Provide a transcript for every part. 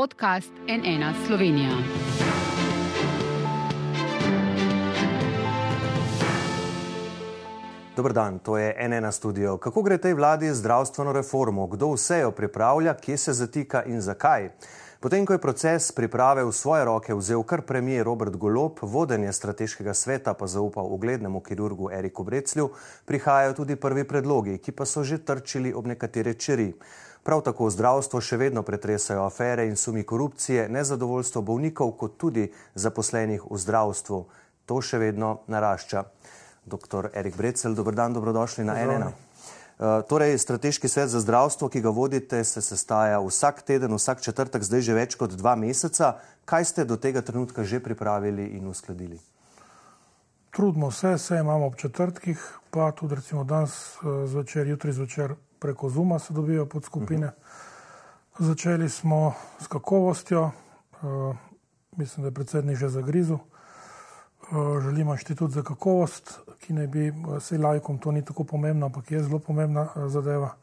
podcast NN Slovenija. Dobr dan, to je NN studio. Kako gre tej vladi zdravstveno reformo? Kdo vse jo pripravlja, kje se zatika in zakaj? Potem, ko je proces priprave v svoje roke vzel kar premijer Robert Golop, vodenje strateškega sveta pa zaupal uglednemu kirurgu Eriku Breclju, prihajajo tudi prvi predlogi, ki pa so že trčili ob nekatere čeri. Prav tako zdravstvo še vedno pretresajo afere in sumi korupcije, nezadovoljstvo bolnikov, kot tudi zaposlenih v zdravstvu. To še vedno narašča. Dr. Erik Brecel, dobrodan, dobrodošli na NN. Eh, torej, strateški svet za zdravstvo, ki ga vodite, se sestaja vsak teden, vsak četrtek, zdaj že več kot dva meseca. Kaj ste do tega trenutka že pripravili in uskladili? Trudimo se, vse imamo ob četrtkih, pa tudi recimo danes eh, zvečer, jutri zvečer preko Zuma se dobijo pod skupine. Uh -huh. Začeli smo s kakovostjo, uh, mislim, da je predsednik že zagrizel. Uh, želimo inštitut za kakovost, ki naj bi se lajkom, to ni tako pomembno, ampak je zelo pomembna eh, zadeva,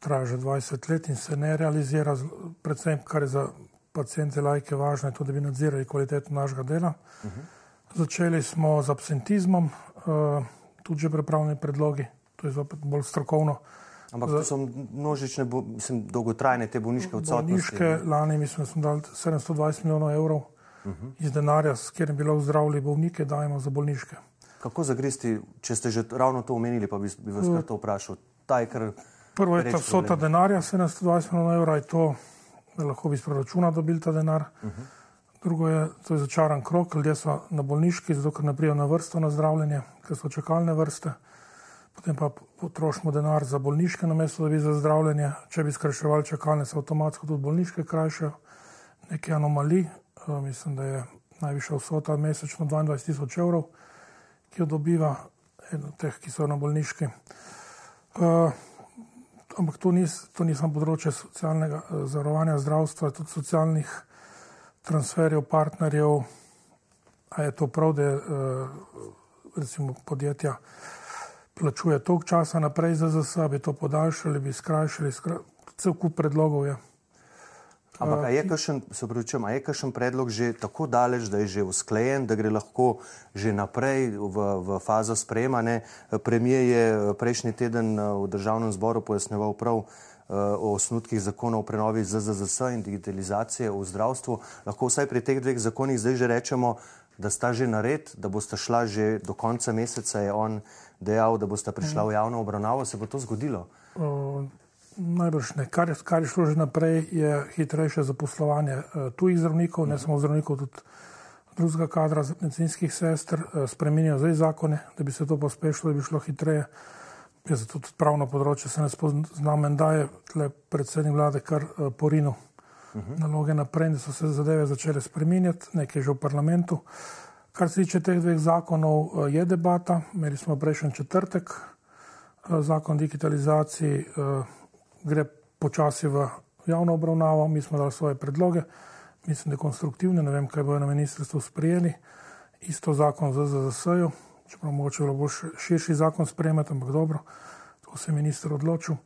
traja že 20 let in se ne realizira, predvsem kar je za pacijente lajke važno, je to, da bi nadzirali kvaliteto našega dela. Uh -huh. Začeli smo z absentizmom, tudi že pripravljeni predlogi, to je zopet bolj strokovno. Ampak to so množične, mislim, dolgotrajne te bolniške odsotnosti. Bolniške, lani mislim, smo dali 720 milijonov evrov uh -huh. iz denarja, s katerim bi lahko zdravili bolnike, dajemo za bolniške. Kako zagristi, če ste že ravno to omenili, pa bi, bi vas kar to vprašal? Kar Prvo je ta vsota denarja, 720 milijonov evrov, je to, da lahko bi iz proračuna dobili ta denar. Uh -huh. Drugo je, to je začaran krok, ljudje so na bolniški, zato ker ne prijo na vrsto na zdravljenje, ker so čakalne vrste. Potem pa potrošimo denar za bolniške, namesto da bi za zdravljenje. Če bi skrajševali čakalne, se avtomatsko tudi bolniške krajšajo. Nekaj anomalij, uh, mislim, da je najvišja vsota mesečno 22 tisoč evrov ki jo dobiva eno od teh, ki so na bolniški. Uh, ampak to ni, to ni samo področje socialnega uh, zavarovanja, zdravstva, tudi socialnih transferjev, partnerjev. A je to prav, da uh, recimo podjetja plačuje toliko časa naprej za ZS, bi to podaljšali, bi skrajšali, skra... cel kup predlogov je. Ampak je kakšen, se pravičujem, je kakšen predlog že tako daleč, da je že usklajen, da gre lahko že naprej v, v fazo sprejemanja? Premijer je prejšnji teden v državnem zboru pojasneval prav o osnutkih zakonov o prenovi ZZZS in digitalizacije v zdravstvu. Lahko vsaj pri teh dveh zakonih zdaj že rečemo, da sta že nared, da boste šla že do konca meseca, je on dejal, da boste prišla v javno obravnavo. Se bo to zgodilo? Uh. Najbrž ne. Kar, kar je šlo že naprej, je hitrejše zaposlovanje uh, tujih zdravnikov, ne samo zdravnikov, tudi drugega kadra, medicinskih sester, uh, spremenjajo zdaj zakone, da bi se to pospešilo, da bi šlo hitreje. Je zato tudi pravno področje se ne spoznam da je tle predsednik vlade kar uh, porino uh -huh. naloge naprej, da so se zadeve začele spremenjati, nekaj že v parlamentu. Kar se tiče teh dveh zakonov, uh, je debata. Imeli smo prejšnji četrtek uh, zakon o digitalizaciji. Uh, gre počasi v javno obravnavo, mi smo dali svoje predloge, mislim, da konstruktivne, ne vem, kaj bojo na ministrstvu sprejeli. Isto zakon z ZZS-ju, čeprav mogoče bilo bolj širši zakon sprejemati, ampak dobro, to se je minister odločil.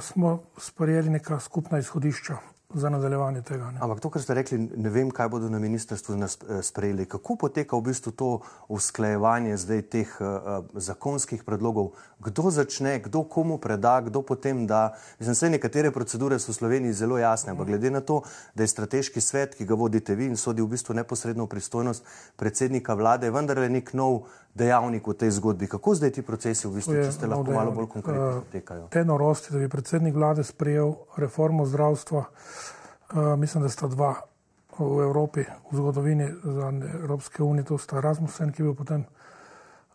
Smo sprejeli neka skupna izhodišča za nadaljevanje tega. Ne. Ampak to, kar ste rekli, ne vem, kaj bodo na ministrstvu eh, sprejeli. Kako poteka v bistvu to usklajevanje zdaj teh uh, zakonskih predlogov? Kdo začne, kdo komu preda, kdo potem da? Mislim, vse nekatere procedure so v Sloveniji zelo jasne, ampak glede na to, da je strateški svet, ki ga vodite vi in sodi v bistvu neposredno v pristojnost predsednika vlade, vendar je nek nov dejavnik v tej zgodbi. Kako zdaj ti procesi v bistvu, če ste lahko dejavnik. malo bolj konkretno uh, potekajo? Te norosti, da bi predsednik vlade sprejel reformo zdravstva, uh, mislim, da sta dva v Evropi, v zgodovini za Evropske unije, to sta Rasmussen, ki je bil potem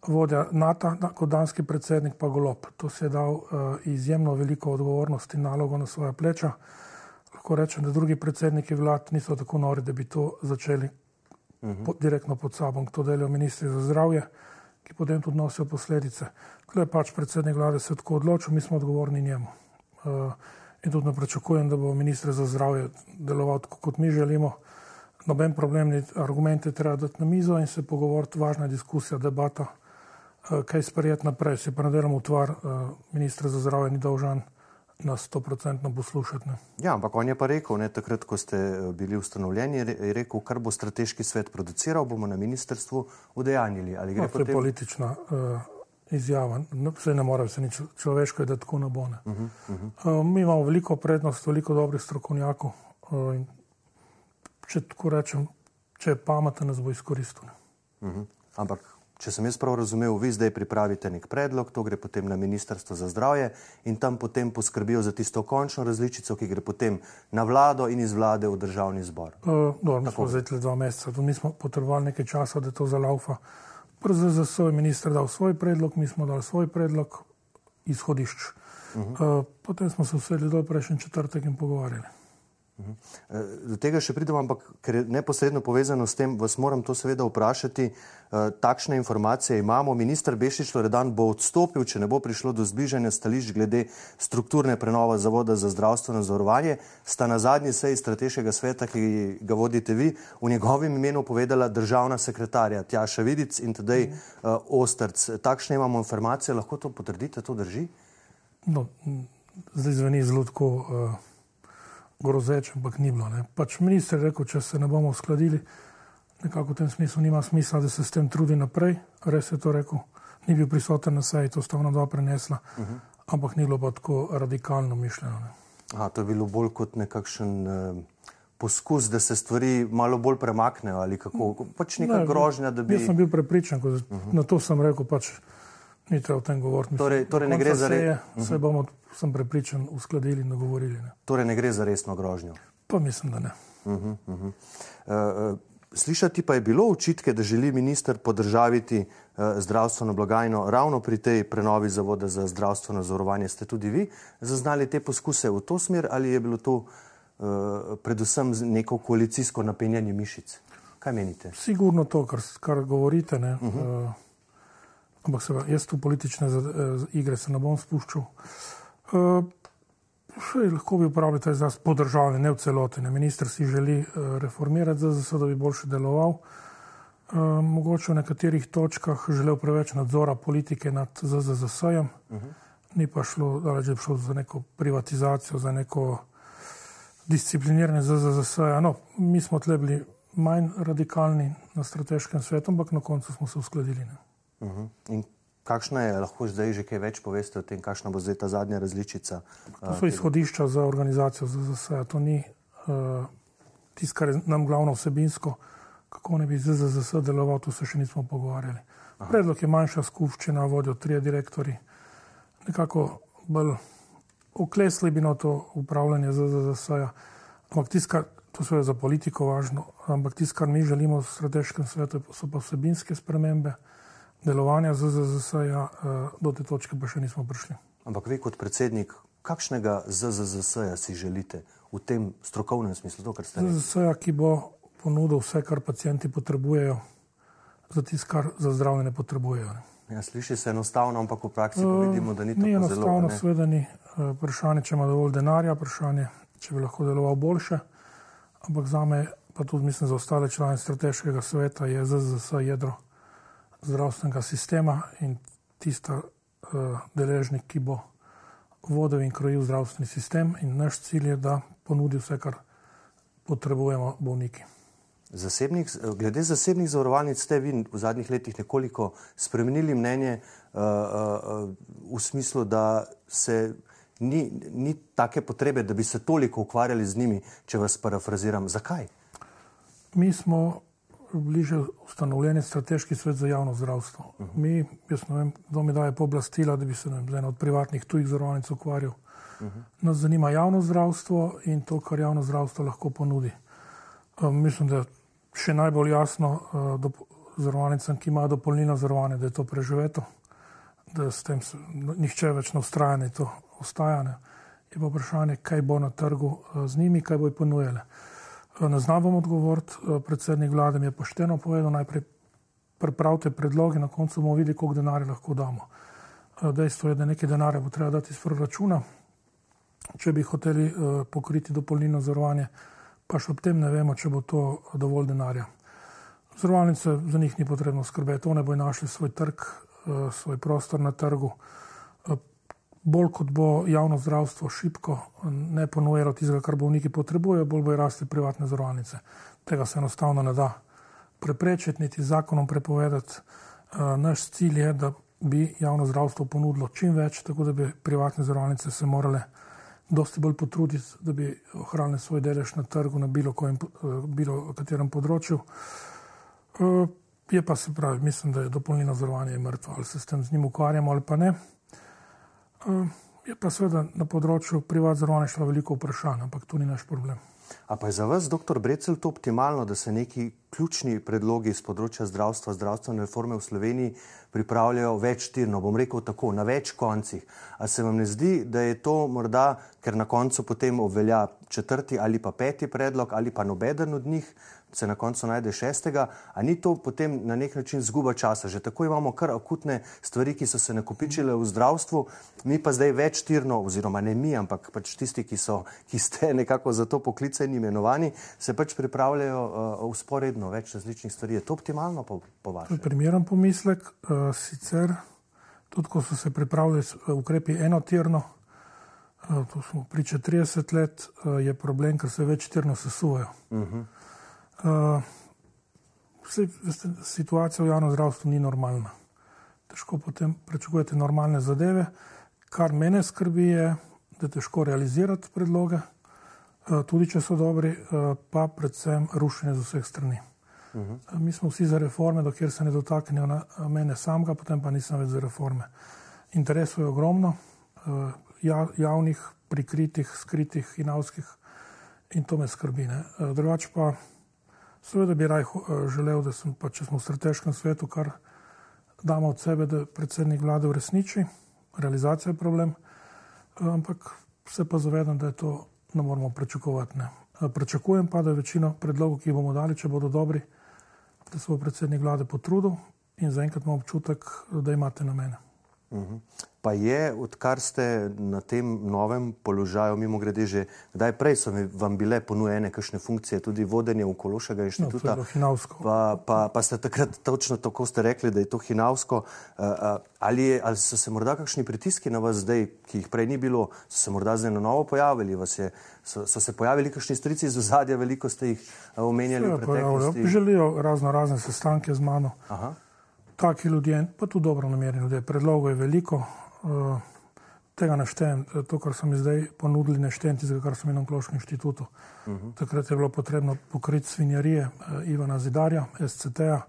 vodja NATO, kot danski predsednik, pa Golop. To si je dal uh, izjemno veliko odgovornosti in nalogo na svoje pleča. Lahko rečem, da drugi predsedniki vlad niso tako nori, da bi to začeli uh -huh. po, direktno pod sabo, to delajo ministri za zdravje, ki potem tudi nosijo posledice. Tukaj je pač predsednik vlade se tako odločil, mi smo odgovorni njemu. Uh, in tudi ne pričakujem, da bo ministr za zdravje deloval tako, kot mi želimo. Noben problem, argumente treba dati na mizo in se pogovoriti, važna je diskusija, debata, uh, kaj sprejeti naprej. Se pa ne delamo utvar, uh, ministr za zdravje ni dolžan nas 100% poslušati. Ne. Ja, ampak on je pa rekel, ne, takrat, ko ste eh, bili ustanovljeni, je rekel, kar bo strateški svet produciral, bomo na ministrstvu udejanjili. No, to je politična uh, izjava. No, vse ne more, vse ni človeško, da tako ne bo. Ne. Uh -huh, uh -huh. uh, mi imamo veliko prednost, veliko dobrih strokovnjakov. Uh, če tako rečem, če je pameten, nas bo izkoristil. Uh -huh. Ampak Če sem jaz prav razumel, vi zdaj pripravite nek predlog, to gre potem na Ministrstvo za zdravje in tam potem poskrbijo za tisto končno različico, ki gre potem na vlado in iz vlade v državni zbor. Uh, dobro, mi smo zdaj le dva meseca, tu nismo potrebovali nekaj časa, da to zalaufa. Za svoj minister dal svoj predlog, mi smo dali svoj predlog izhodišč. Uh -huh. uh, potem smo se usedli do prejšnji četrtek in pogovarjali. Eh, do tega še pridemo, ampak ker je neposredno povezano s tem, vas moram to seveda vprašati. Eh, takšne informacije imamo. Ministr Bešič Loredan bo odstopil, če ne bo prišlo do zbližanja stališč glede strukturne prenove Zavoda za zdravstveno zavarovanje. Sta na zadnji seji strateškega sveta, ki ga vodite vi, v njegovem imenu povedala državna sekretarja Tjaša Vidic in tedaj uh, Ostrc. Takšne imamo informacije, lahko to potrdite, to drži? No, zdaj zveni zelo tako. Uh grozeč, ampak ni bilo. Pač minister je rekel, če se ne bomo uskladili, nekako v tem smislu nima smisla, da se s tem trudi naprej. Res je to rekel, ni bil prisoten na seji, to sta ona dva prenesla, uh -huh. ampak ni bilo pa tako radikalno mišljeno. Aha, to je bilo bolj kot nekakšen. Uh... Poskus, da se stvari malo bolj premaknejo, ali kako, pač neka ne, grožnja. Bi... Jaz sem bil prepričan, ko, uh mhm. -huh. na to sem rekel, pač ni treba o tem govoriti. Torej, torej ne gre za res. Vse uh -huh. bomo sem prepričan, uskladili in dogovorili. Ne. Torej, ne gre za resno grožnjo. Pa mislim, da ne. Uh -huh, uh -huh. Uh, slišati pa je bilo očitke, da želi minister podržaviti uh, zdravstveno blagajno ravno pri tej prenovi Zavoda za zdravstveno zavarovanje. Ste tudi vi zaznali te poskuse v to smer ali je bilo to uh, predvsem neko koalicijsko napenjanje mišic? Kaj menite? Sigurno to, kar, kar govorite. Uh -huh. uh, ampak se, jaz v politične igre se ne bom spuščal. Uh, še lahko bi uporabljali ta izraz podržavljanje, ne v celoti. Ne. Minister si želi uh, reformirati ZZS, da bi boljše deloval. Mogoče v nekaterih točkah želel preveč nadzora politike nad ZZS-jem, uh -huh. ni pa šlo, da je šlo za neko privatizacijo, za neko discipliniranje ZZS-ja. No, mi smo tle bili manj radikalni na strateškem svetu, ampak na koncu smo se uskladili. Uh -huh. Kakšna je, lahko zdaj že kaj več poveste o tem, kakšna bo zdaj ta zadnja različica? To so izhodišča za organizacijo ZZS. To ni uh, tisto, kar je nam glavno vsebinsko, kako ne bi ZZS deloval, tu se še nismo pogovarjali. Aha. Predlog je manjša skupščina, vodijo trije direktori. Nekako bolj oklesli bi na to upravljanje ZZS. -ja. Ampak tisto, to je za politiko važno, ampak tisto, kar mi želimo v strateškem svetu, so pa vsebinske spremembe delovanja ZZZS-ja eh, do te točke pa še nismo prišli. Ampak vi kot predsednik, kakšnega ZZZS-ja si želite v tem strokovnem smislu? To, ZZZS-ja, ki bo ponudil vse, kar pacijenti potrebujejo, za tisto, kar za zdravje ne potrebujejo. Ja, sliši se enostavno, ampak v praksi eh, vidimo, da ni tako ni enostavno. Seveda ni eh, vprašanje, če ima dovolj denarja, vprašanje, če bi lahko deloval boljše. Ampak za me, pa tudi mislim za ostale člane strateškega sveta, je ZZS jedro zdravstvenega sistema in tista uh, deležnik, ki bo vodil in krojil zdravstveni sistem. In naš cilj je, da ponudi vse, kar potrebujemo bolniki. Zasebnih, glede zasebnih zavarovalnic ste vi v zadnjih letih nekoliko spremenili mnenje uh, uh, v smislu, da se ni, ni take potrebe, da bi se toliko ukvarjali z njimi, če vas parafraziram. Zakaj? Mi smo bliže ustanovljen strateški svet za javno zdravstvo. Uh -huh. Mi, jaz ne vem, kdo mi daje pooblastila, da bi se vem, z eno od privatnih tujih zavarovalnic ukvarjal. Uh -huh. Nas zanima javno zdravstvo in to, kar javno zdravstvo lahko ponudi. Um, mislim, da je še najbolj jasno uh, zavarovalnicam, ki imajo dopolnilno zavarovanje, da je to preživeto, da s tem se, nihče več ne ustraja, da to ostajane. Je pa vprašanje, kaj bo na trgu uh, z njimi, kaj bo ponujele. Ne znam vam odgovoriti, eh, predsednik vlade mi je pošteno povedal, najprej pripravite predloge, na koncu bomo videli, koliko denarja lahko damo. Eh, dejstvo je, da nekaj denarja bo treba dati iz proračuna, če bi hoteli eh, pokriti dopolnilno zavarovanje, pa še ob tem ne vemo, če bo to dovolj denarja. Zavarovalnice za njih ni potrebno skrbeti, one bojo našli svoj trg, svoj prostor na trgu. Bolj kot bo javno zdravstvo šipko, ne ponujalo tistega, kar bolniki potrebujejo, bolj bo rasli privatne zavarovalnice. Tega se enostavno ne da preprečiti, niti zakonom prepovedati. Naš cilj je, da bi javno zdravstvo ponudilo čim več, tako da bi privatne zavarovalnice se morale dosti bolj potruditi, da bi ohranili svoj delež na trgu na bilo, kojem, bilo katerem področju. Je pa se pravi, mislim, da je dopolnilno zavarovanje mrtvo, ali se s tem z njim ukvarjamo ali pa ne. Je pa seveda na področju privat zavarovanja veliko vprašanj, ampak to ni naš problem. A pa je za vas, doktor Brecel, to optimalno, da se neki ključni predlogi z področja zdravstva, zdravstvene reforme v Sloveniji pripravljajo večtirno, bom rekel tako, na več koncih. A se vam ne zdi, da je to morda, ker na koncu potem obvelja četrti ali pa peti predlog ali pa nobeden od njih, se na koncu najde šestega, a ni to potem na nek način zguba časa. Že tako imamo kar akutne stvari, ki so se nakopičile v zdravstvu, mi pa zdaj več tirno, oziroma ne mi, ampak pač tisti, ki, so, ki ste nekako za to poklicani imenovani, se pač pripravljajo uh, usporedno več različnih stvari. Je to optimalno po, po vašem? Primeren pomislek, uh, sicer tudi ko so se pripravljali ukrepi enotirno, uh, to smo priča 30 let, uh, je problem, ker se več tirno sesujejo. Uh -huh. Uh, situacija v javnem zdravstvu ni normalna. Težko potem prečakujete normalne zadeve. Kar mene skrbi, je, da je težko realizirati predloge, tudi če so dobri, uh, pa predvsem rušenje z vseh strani. Uh -huh. uh, mi smo vsi za reforme, dokler se ne dotaknejo na mene samega, potem pa nisem več za reforme. Interesov je ogromno, uh, javnih, prikritih, skritih, inavskih in to me skrbi. Uh, drugače pa. Seveda bi raj eh, želel, da sem, pa, če smo v strateškem svetu, kar damo od sebe, da predsednik vlade uresniči, realizacija je problem, eh, ampak se pa zavedam, da je to ne moramo prečakovati. Ne. Eh, Prečakujem pa, da je večina predlogov, ki jih bomo dali, če bodo dobri, da se bo predsednik vlade potrudil in zaenkrat imam občutek, da imate na Uh mhm. -huh pa je, odkar ste na tem novem položaju, mimo grede že, kdaj prej so vam bile ponujene kakšne funkcije, tudi vodenje onkološkega inštituta. No, pa, pa, pa ste takrat točno tako ste rekli, da je to hinavsko. Uh, uh, ali, je, ali so se morda kakšni pritiski na vas zdaj, ki jih prej ni bilo, so se morda zdaj na novo pojavili? Je, so, so se pojavili kakšni strici iz ozadja, veliko ste jih omenjali? Želijo razno razne sestanke z mano. Aha. Taki ljudje, pa tudi dobro namerni ljudje, predlogov je veliko, uh, tega naštejem, to, kar so mi zdaj ponudili, neštejem tistega, kar so mi na Onkološkem inštitutu. Uh mhm. -huh. Takrat je bilo potrebno pokriti svinjarije uh, Ivana Zidarja, SCT-ja.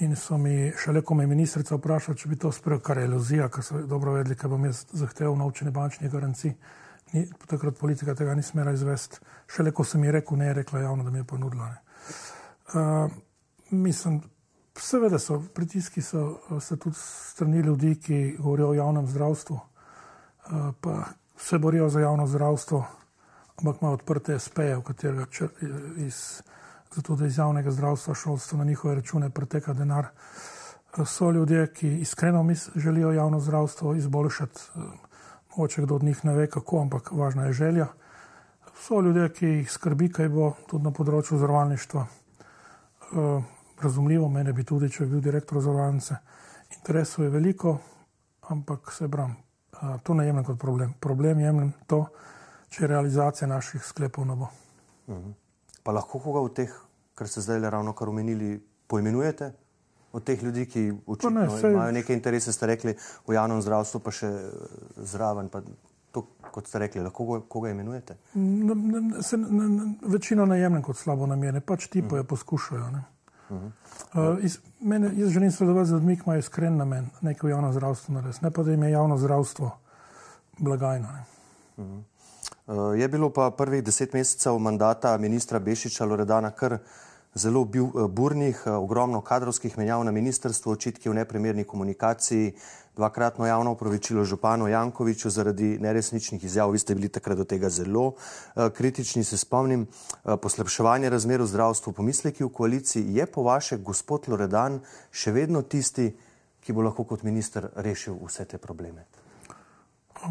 In so mi šele, ko me je ministrica vprašala, če bi to sprejel, kar je iluzija, ker so dobro vedeli, kaj bom jaz zahteval novčene bančne garancije. Ni, takrat politika tega ni smela izvesti. Šele, ko sem ji rekel, ne je rekla javno, da mi je ponudila. Uh, mislim, Seveda so pritiski, so, so tudi strani ljudi, ki govorijo o javnem zdravstvu, eh, pa se borijo za javno zdravstvo, ampak imajo odprte SP-je, v katerega iz, zato, da iz javnega zdravstva šolstva na njihove račune preteka denar. Eh, so ljudje, ki iskreno želijo javno zdravstvo izboljšati, eh, mogoče kdo od njih ne ve kako, ampak važna je želja. So ljudje, ki jih skrbi, kaj bo tudi na področju zavarovalništva razumljivo, mene bi tudi, če bi bil direktor zavarovalnice. Interesov je veliko, ampak se bram, to ne jemljem kot problem. Problem jemljem to, če realizacija naših sklepov ne bo. Mhm. Pa lahko koga od teh, kar ste zdaj ravno kar omenili, poimenujete? Od teh ljudi, ki očitno ne, sej... imajo neke interese, ste rekli, v javnem zdravstvu, pa še zraven. Pa to, kot ste rekli, lahko koga, koga imenujete? Ne, ne, se, ne, ne, večino najemnem kot slabo namerne, pač ti pa je poskušajo. Ne. Uh, iz, mene, jaz želim sodelovati z ljudmi, ki imajo iskren namen, neko javno zdravstvo narediti, ne pa da jim je javno zdravstvo blagajno. Uh -huh. uh, je bilo pa prvih deset mesecev mandata ministra Bešiča Loredana kar zelo bil, uh, burnih, uh, ogromno kadrovskih menjav na ministrstvu, očitki o neprimerni komunikaciji, dvakratno javno upravičilo županu Jankoviču zaradi neresničnih izjav. Vi ste bili takrat do tega zelo uh, kritični, se spomnim. Uh, poslabševanje razmer v zdravstvu, pomisleki v koaliciji, je po vaše gospod Loredan še vedno tisti, ki bo lahko kot minister rešil vse te probleme?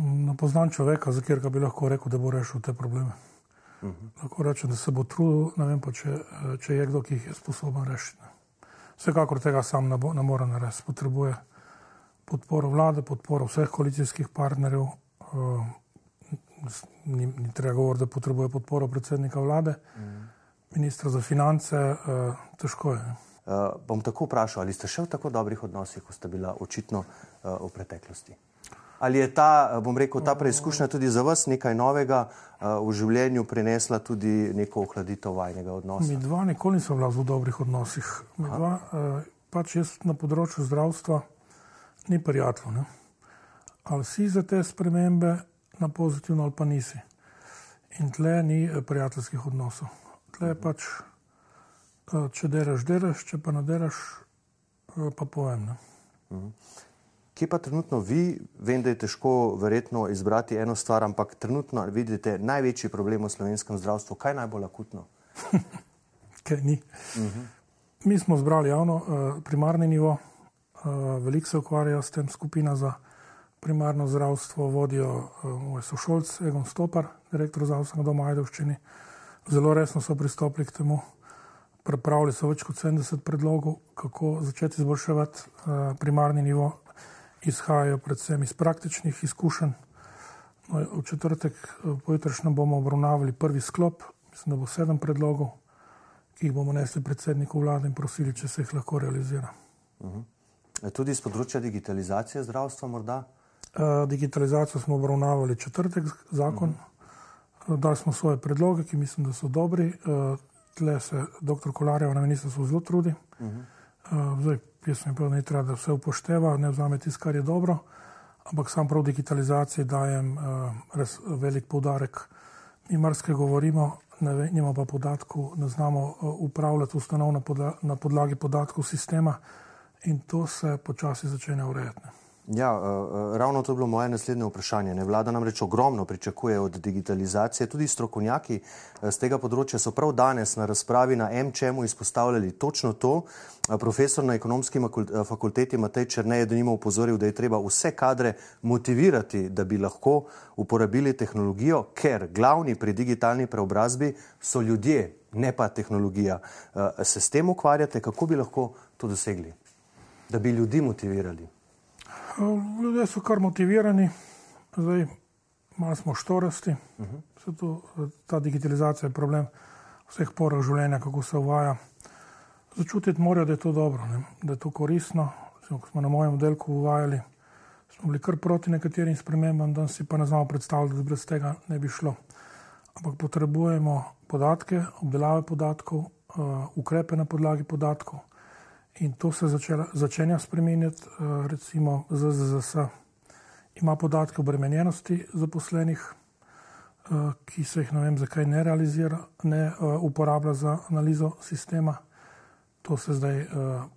Ne poznam človeka, za katerega bi lahko rekel, da bo rešil te probleme. Uh -huh. Lahko rečem, da se bo trudil, ne vem pa, če, če je kdo, ki jih je sposoben rešiti. Vsekakor tega sam ne, bo, ne more narediti, potrebuje podporo vlade, podporo vseh koalicijskih partnerjev. Uh, ni, ni treba govoriti, da potrebuje podporo predsednika vlade, mm. ministra za finance, uh, težko je. Uh, bom tako vprašal, ali ste še v tako dobrih odnosih, kot ste bila očitno uh, v preteklosti? Ali je ta, bom rekel, ta preizkušnja tudi za vas nekaj novega uh, v življenju prinesla tudi neko ohladitev vajnega odnosa? Mi dva nikoli nismo bila v dobrih odnosih. Mi dva, uh, pač jaz na področju zdravstva ni prijatelj. Ali si za te spremembe na pozitivno ali pa nisi. In tle ni eh, prijateljskih odnosov. Tle je pač, eh, če delaš, delaš, če pa ne delaš, eh, pa povem. Ne? Mhm. Kje pa trenutno vi, vem, da je težko verjetno izbrati eno stvar, ampak trenutno vidite največji problem v slovenskem zdravstvu, kaj je najbolj akutno? kaj ni. Uh mhm. -huh. Mi smo zbrali javno primarni nivo, veliko se ukvarjajo s tem skupina za primarno zdravstvo vodijo eh, moj sošolc Egon Stopar, direktor zdravstvenega doma Ajdovščini. Zelo resno so pristopili k temu. Pripravili so več kot 70 predlogov, kako začeti izboljševati uh, primarni nivo. Izhajajo predvsem iz praktičnih izkušenj. No, v četrtek eh, pojutrišnjem bomo obravnavali prvi sklop, mislim, da bo sedem predlogov, ki jih bomo nesli predsedniku vlade in prosili, če se jih lahko realizira. Uh mhm. -huh. Tudi z področja digitalizacije zdravstva morda? Eh, digitalizacijo smo obravnavali četrtek zakon, uh -huh. dali smo svoje predloge, ki mislim, da so dobri. Eh, tle se dr. Kolarjev na ministrstvu zelo trudi. Uh -huh. Zdaj, jaz sem povedal, da ni treba, da vse upošteva, ne vzame tisto, kar je dobro, ampak sam prav digitalizaciji dajem res velik poudarek. Mi marsikaj govorimo, ne imamo pa podatkov, ne znamo upravljati ustanov na, podla na podlagi podatkov sistema in to se počasi začne urejati. Ja, uh, ravno to je bilo moje naslednje vprašanje. Ne? Vlada namreč ogromno pričakuje od digitalizacije. Tudi strokovnjaki z tega področja so prav danes na razpravi na MČM-u izpostavljali točno to. Profesor na ekonomski fakulteti Matej Črnej je do njima upozoril, da je treba vse kadre motivirati, da bi lahko uporabili tehnologijo, ker glavni pri digitalni preobrazbi so ljudje, ne pa tehnologija. Se s tem ukvarjate, kako bi lahko to dosegli, da bi ljudi motivirali? Ljudje so kar motivirani, zdaj malo smo štorasti. Uh -huh. to, ta digitalizacija je problem vseh porah življenja, kako se uvaja. Začutiti morajo, da je to dobro, ne? da je to koristno. Ko smo na mojem oddelku uvajali, smo bili kar proti nekaterim spremembam, danes si pa ne znamo predstavljati, da brez tega ne bi šlo. Ampak potrebujemo podatke, obdelave podatkov, uh, ukrepe na podlagi podatkov. In to se začela, začenja spremenjati, eh, recimo ZZS ima podatke o bremenjenosti zaposlenih, eh, ki se jih ne vem zakaj ne realizira, ne eh, uporablja za analizo sistema. To se zdaj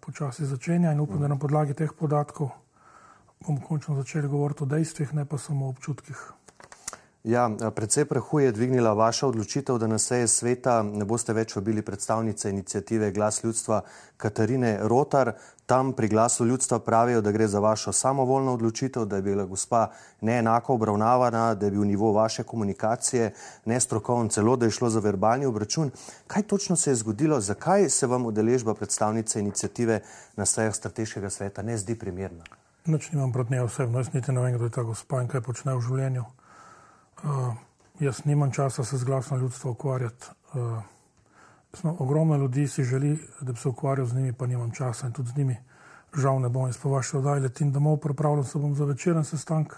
počasi začenja in upam, da na podlagi teh podatkov bomo končno začeli govoriti o dejstvih, ne pa samo o občutkih. Ja, predvsej prahu je dvignila vaša odločitev, da na seje sveta ne boste več obili predstavnice inicijative Glas ljudstva Katarine Rotar. Tam pri glasu ljudstva pravijo, da gre za vašo samovoljno odločitev, da je bila gospa neenako obravnavana, da je bil nivo vaše komunikacije nestrokoven, celo da je šlo za verbalni obračun. Kaj točno se je zgodilo, zakaj se vam udeležba predstavnice inicijative na sejah strateškega sveta ne zdi primerna? Noč nimam proti njej osebno, jaz niti ne vem, kdo je ta gospa in kaj počne v življenju. Uh, jaz nimam časa se z glasom ljudstva ukvarjati. Uh, ogromno ljudi si želi, da bi se ukvarjal z njimi, pa nimam časa in tudi z njimi žal ne bom. Jaz pa vaše oddaje letim domov, pripravljam se bom za večeren sestank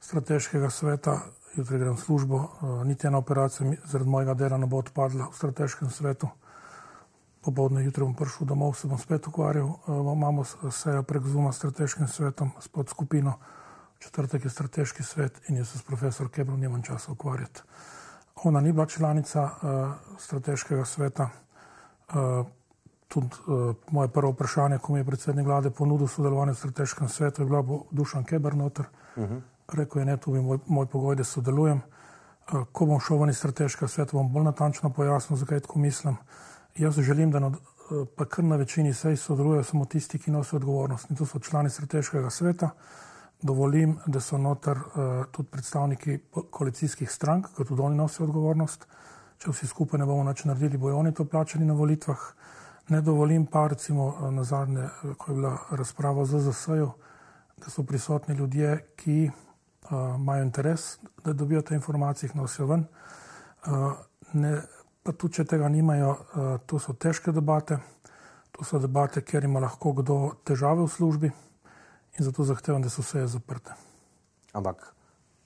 strateškega sveta, jutri grem v službo, uh, niti ena operacija zaradi mojega dela ne bo odpadla v strateškem svetu. Popovdne jutri bom prišel domov, se bom spet ukvarjal. Uh, imamo sejo prek Zuma s strateškim svetom, s podskupino četrtek je strateški svet in jaz se s profesor Kebrom nimam časa ukvarjati. Ona ni bila članica uh, strateškega sveta. Uh, tudi uh, moje prvo vprašanje, ko mi je predsednik vlade ponudil sodelovanje v strateškem svetu, je bila bo Dušan Keber noter. Uh mhm. -huh. Rekl je, ne, tu bi moj, moj pogoj, da sodelujem. Uh, ko bom šel ven iz strateškega sveta, bom bolj natančno pojasnil, zakaj tako mislim. Jaz želim, da na, pa kar na večini sej sodelujejo samo tisti, ki nosijo odgovornost. In to so člani strateškega sveta. Uh, dovolim, da so noter uh, tudi predstavniki koalicijskih strank, ki tudi oni nosijo odgovornost. Če vsi skupaj ne bomo nič naredili, bojo oni to plačali na volitvah. Ne dovolim pa, recimo, eh, na zadnje, eh, ko je bila razprava z ZSJ-ju, da so prisotni ljudje, ki uh, imajo interes, da dobijo te informacije, jih nosijo ven. Uh, ne, pa tudi, če tega nimajo, uh, to so težke debate, to so debate, kjer ima lahko kdo težave v službi in zato zahtevam, da so vse zaprte. Ampak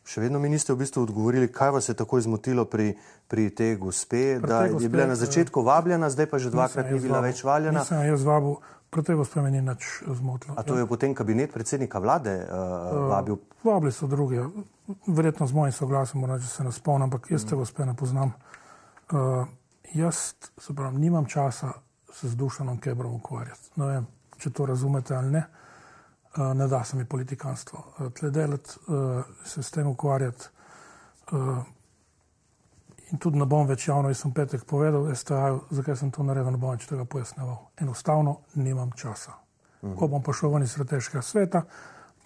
še vedno mi niste v bistvu odgovorili, kaj vas je tako izmotilo pri, pri tej gospe, pri da gospe, je bila na začetku vabljena, zdaj pa že dvakrat ni bila več valjena. Nisem jaz vabil, proti gospe me ni nič zmotilo. A to je potem kabinet predsednika vlade uh, vabil? Uh, vabili so druge, verjetno z mojim soglasom, moram reči, se ne spomnim, ampak jaz te gospe ne poznam. Uh, jaz, se pravim, nimam časa se z dušanom kebrom ukvarjati. Ne vem, če to razumete ali ne. Uh, ne da se mi politikanstvo. Uh, tle delati, uh, se s tem ukvarjati. Uh, in tudi ne bom več javno, jaz sem petek povedal, STA, zakaj sem to naredil, ne bom več tega pojasneval. Enostavno nimam časa. Mhm. Ko bom pa šel ven iz strateškega sveta,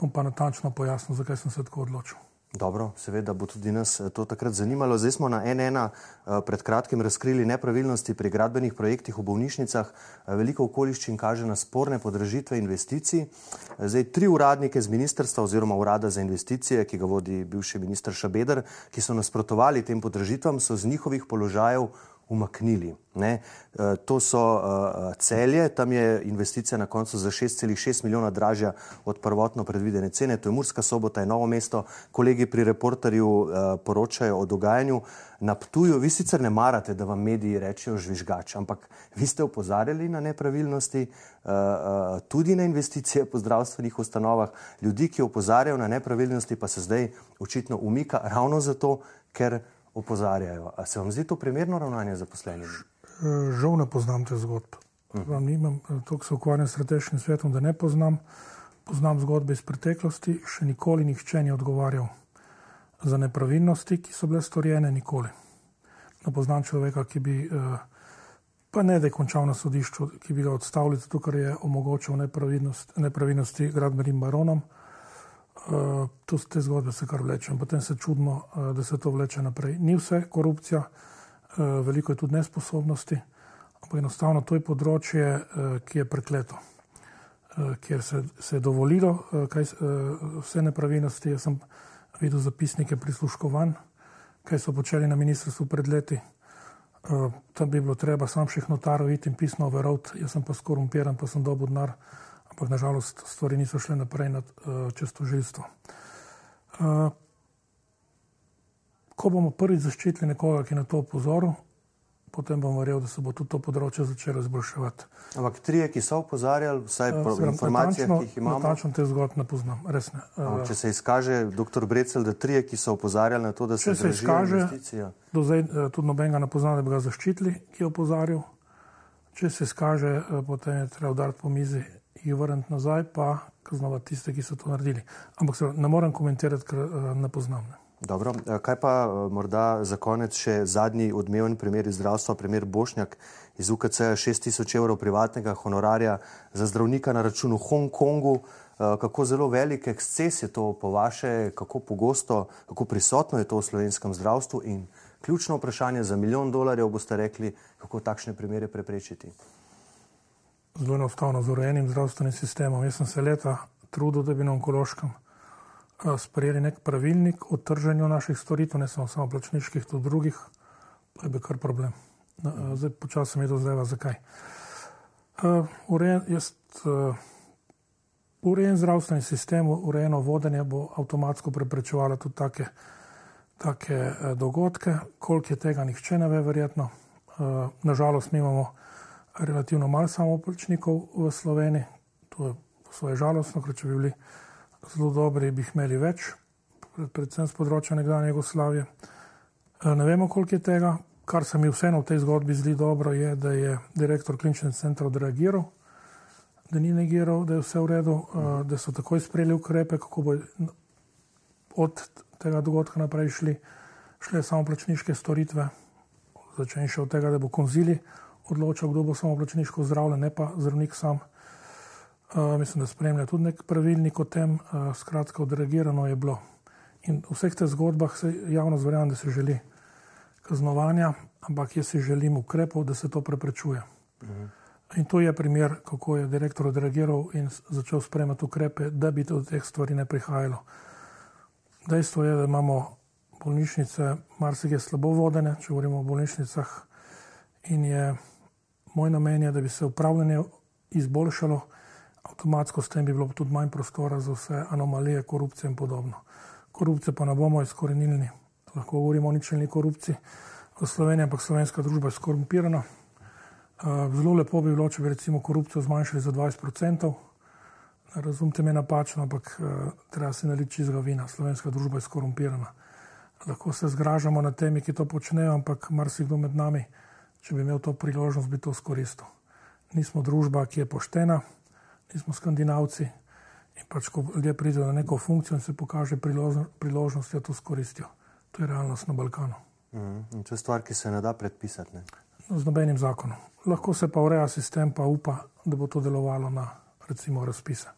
bom pa natančno pojasnil, zakaj sem se tako odločil. Dobro, seveda bo tudi nas eh, to takrat zanimalo. Zdaj smo na NN eh, pred kratkim razkrili nepravilnosti pri gradbenih projektih v bolnišnicah. Eh, veliko okoliščin kaže na sporne podražitve investicij. Zdaj tri uradnike z ministrstva oziroma urada za investicije, ki ga vodi bivši minister Šabeder, ki so nasprotovali tem podražitvam, so z njihovih položajev umaknili. Ne? E, to so uh, celje, tam je investicija na koncu za 6,6 milijona dražja od prvotno predvidene cene, to je Murska sobota, je novo mesto. Kolegi pri reporterju uh, poročajo o dogajanju na Ptuju. Vi sicer ne marate, da vam mediji rečejo žvižgač, ampak vi ste opozarjali na nepravilnosti, tudi na investicije po zdravstvenih ustanovah. Ljudi, ki opozarjajo na nepravilnosti, pa se zdaj očitno umika ravno zato, ker opozarjajo. A se vam zdi to primerno ravnanje zaposlenih? Žal ne poznam te zgodbe. Hmm. Nimam toliko se ukvarjam s strateškim svetom, da ne poznam. Poznam zgodbe iz preteklosti, še nikoli nihče ni odgovarjal za nepravilnosti, ki so bile storjene, nikoli. Ne poznam človeka, ki bi, eh, pa ne da je končal na sodišču, ki bi ga odstavili, zato ker je omogočil nepravilnosti, nepravilnosti gradbenim baronom. Uh, to te zgodbe se kar vleče in potem se čudimo, uh, da se to vleče naprej. Ni vse korupcija, uh, veliko je tudi nesposobnosti, ampak enostavno to je področje, ki je prekleto, kjer se, se je dovolilo kaj, vse nepravilnosti. Jaz sem videl zapisnike prisluškovanj, kaj so počeli na ministrstvu pred leti. Tam bi bilo treba sam še notarov iti in pisno overovati, jaz sem pa skorumpiran, pa sem dobil denar ampak nažalost stvari niso šle naprej nad, uh, čez tožilstvo. Uh, ko bomo prvič zaščitili nekoga, ki je na to opozoril, potem bom verjel, da se bo tudi to področje začelo izboljševati. Ampak trije, ki so opozarjali, vsaj po uh, informacijah, ki jih imamo. Natančno te zgodbe ne poznam, res ne. Uh, če se izkaže, dr. Brecel, da trije, ki so opozarjali na to, da se, se izkaže, investicija. do zdaj uh, tudi nobenega ne pozna, da bi ga zaščitili, ki je opozarjal. Če se izkaže, potem je treba udariti po mizi jih vrniti nazaj, pa kaznovati tiste, ki so to naredili. Ampak se ne morem komentirati, ker uh, ne poznam. Ne. Dobro, eh, kaj pa uh, morda za konec še zadnji odmeven primer iz zdravstva, primer Bošnjak iz UKC, 6000 evrov privatnega honorarja za zdravnika na računu Hongkongu. Kako zelo velik eksces je to po vaše, kako pogosto, kako prisotno je to v slovenskem zdravstvu in ključno vprašanje za milijon dolarjev boste rekli, kako takšne primere preprečiti zelo enostavno z urejenim zdravstvenim sistemom. Jaz sem se leta trudil, da bi na onkološkem eh, sprejeli nek pravilnik o trženju naših storitev, ne samo, samo plačniških, tudi drugih, pa je bil kar problem. Eh, zdaj počasem je dozeva, zakaj. Uh, urejen, jaz, urejen zdravstveni sistem, urejeno vodenje bo avtomatsko preprečevalo tudi take, take dogodke, koliko je tega, nihče ne ve, verjetno. Nažalost, mi imamo relativno malo samoplačnikov v Sloveniji. To je svoje žalostno, ker če bi bili zelo dobri, bi jih imeli več, predvsem z področja nekdanje Jugoslavije. E, ne vemo, koliko je tega. Kar se mi vseeno v tej zgodbi zdi dobro, je, da je direktor kliničnega centra odreagiral, da ni negiral, da je vse v redu, e, da so takoj sprejeli ukrepe, kako bo od tega dogodka naprej šli, šle samoplačniške storitve, začenši od tega, da bo konzili odločal, kdo bo samoplačniško zdravljen, ne pa zdravnik sam. Uh, mislim, da spremlja tudi nek pravilnik o tem, uh, skratka, odreagirano je bilo. In v vseh teh zgodbah se javno zverjam, da se želi kaznovanja, ampak jaz si želim ukrepov, da se to preprečuje. Mhm. In to je primer, kako je direktor odreagiral in začel sprejemati ukrepe, da bi do teh stvari ne prihajalo. Dejstvo je, da imamo bolnišnice, marsikaj slabo vodene, če govorimo o bolnišnicah, in je moj namen, je, da bi se upravljanje izboljšalo, avtomatsko s tem bi bilo tudi manj prostora za vse anomalije, korupcije in podobno. Korupcije pa ne bomo izkorenili, lahko govorimo o ničelni korupciji v Sloveniji, ampak slovenska družba je skorumpirana. Zelo lepo bi bilo, če bi recimo korupcijo zmanjšali za 20%. Razumite me napačno, ampak treba se naliti čizga vina. Slovenska družba je skorumpirana. Lahko se zgražamo nad temi, ki to počnejo, ampak marsikdo med nami, če bi imel to priložnost, bi to skoristil. Nismo družba, ki je poštena, nismo skandinavci. In pač, ko ljudje pridejo na neko funkcijo in se pokaže priložnost, da to skoristijo. To je realnost na Balkanu. Mm, to je stvar, ki se ne da predpisati. Ne? No, z nobenim zakonom. Lahko se pa ureja sistem, pa upa, da bo to delovalo na recimo razpise.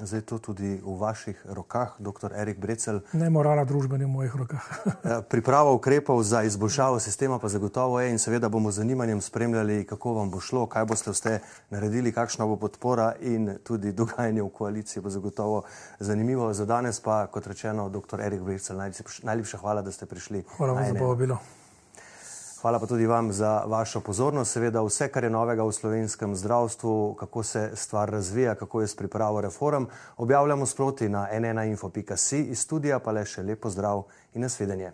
Zdaj je to tudi v vaših rokah, dr. Erik Brecel. Ne morala družbe v mojih rokah. Ja, priprava ukrepov za izboljšavo sistema pa zagotovo je in seveda bomo z zanimanjem spremljali, kako vam bo šlo, kaj boste vste naredili, kakšna bo podpora in tudi dogajanje v koaliciji bo zagotovo zanimivo. Za danes pa, kot rečeno, dr. Erik Brecel, najlepša hvala, da ste prišli. Hvala vam za povabilo. Hvala pa tudi vam za vašo pozornost. Seveda vse, kar je novega v slovenskem zdravstvu, kako se stvar razvija, kako je s pripravo reform, objavljamo sproti na nnainfo.si iz studija, pa le še lepo zdrav in nasvidenje.